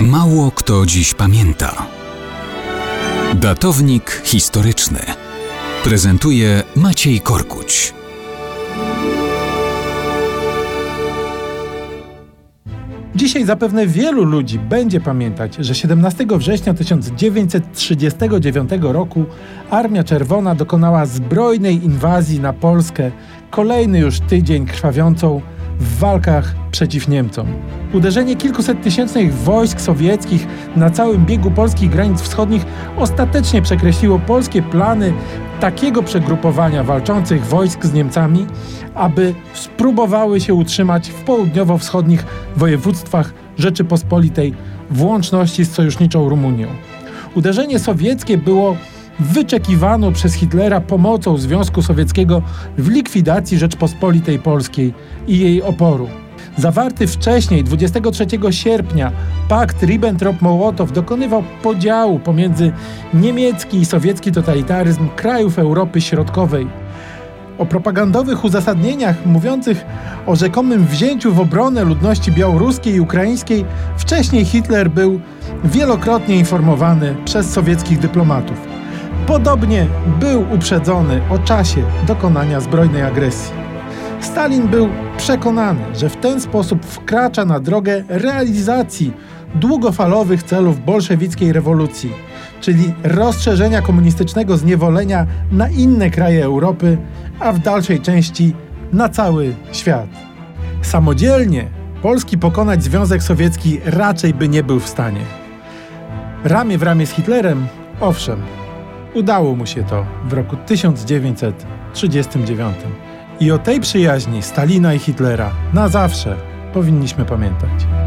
Mało kto dziś pamięta. Datownik historyczny prezentuje Maciej Korkuć. Dzisiaj zapewne wielu ludzi będzie pamiętać, że 17 września 1939 roku Armia Czerwona dokonała zbrojnej inwazji na Polskę, kolejny już tydzień krwawiącą w walkach przeciw Niemcom. Uderzenie kilkuset tysięcznych wojsk sowieckich na całym biegu polskich granic wschodnich ostatecznie przekreśliło polskie plany takiego przegrupowania walczących wojsk z Niemcami, aby spróbowały się utrzymać w południowo-wschodnich województwach Rzeczypospolitej w łączności z sojuszniczą Rumunią. Uderzenie sowieckie było wyczekiwaną przez Hitlera pomocą Związku Sowieckiego w likwidacji Rzeczpospolitej Polskiej i jej oporu. Zawarty wcześniej, 23 sierpnia, pakt Ribbentrop-Mołotow dokonywał podziału pomiędzy niemiecki i sowiecki totalitaryzm krajów Europy Środkowej. O propagandowych uzasadnieniach mówiących o rzekomym wzięciu w obronę ludności białoruskiej i ukraińskiej wcześniej Hitler był wielokrotnie informowany przez sowieckich dyplomatów. Podobnie był uprzedzony o czasie dokonania zbrojnej agresji. Stalin był przekonany, że w ten sposób wkracza na drogę realizacji długofalowych celów bolszewickiej rewolucji, czyli rozszerzenia komunistycznego zniewolenia na inne kraje Europy, a w dalszej części na cały świat. Samodzielnie Polski pokonać Związek Sowiecki raczej by nie był w stanie. Ramię w ramię z Hitlerem, owszem, Udało mu się to w roku 1939. I o tej przyjaźni Stalina i Hitlera na zawsze powinniśmy pamiętać.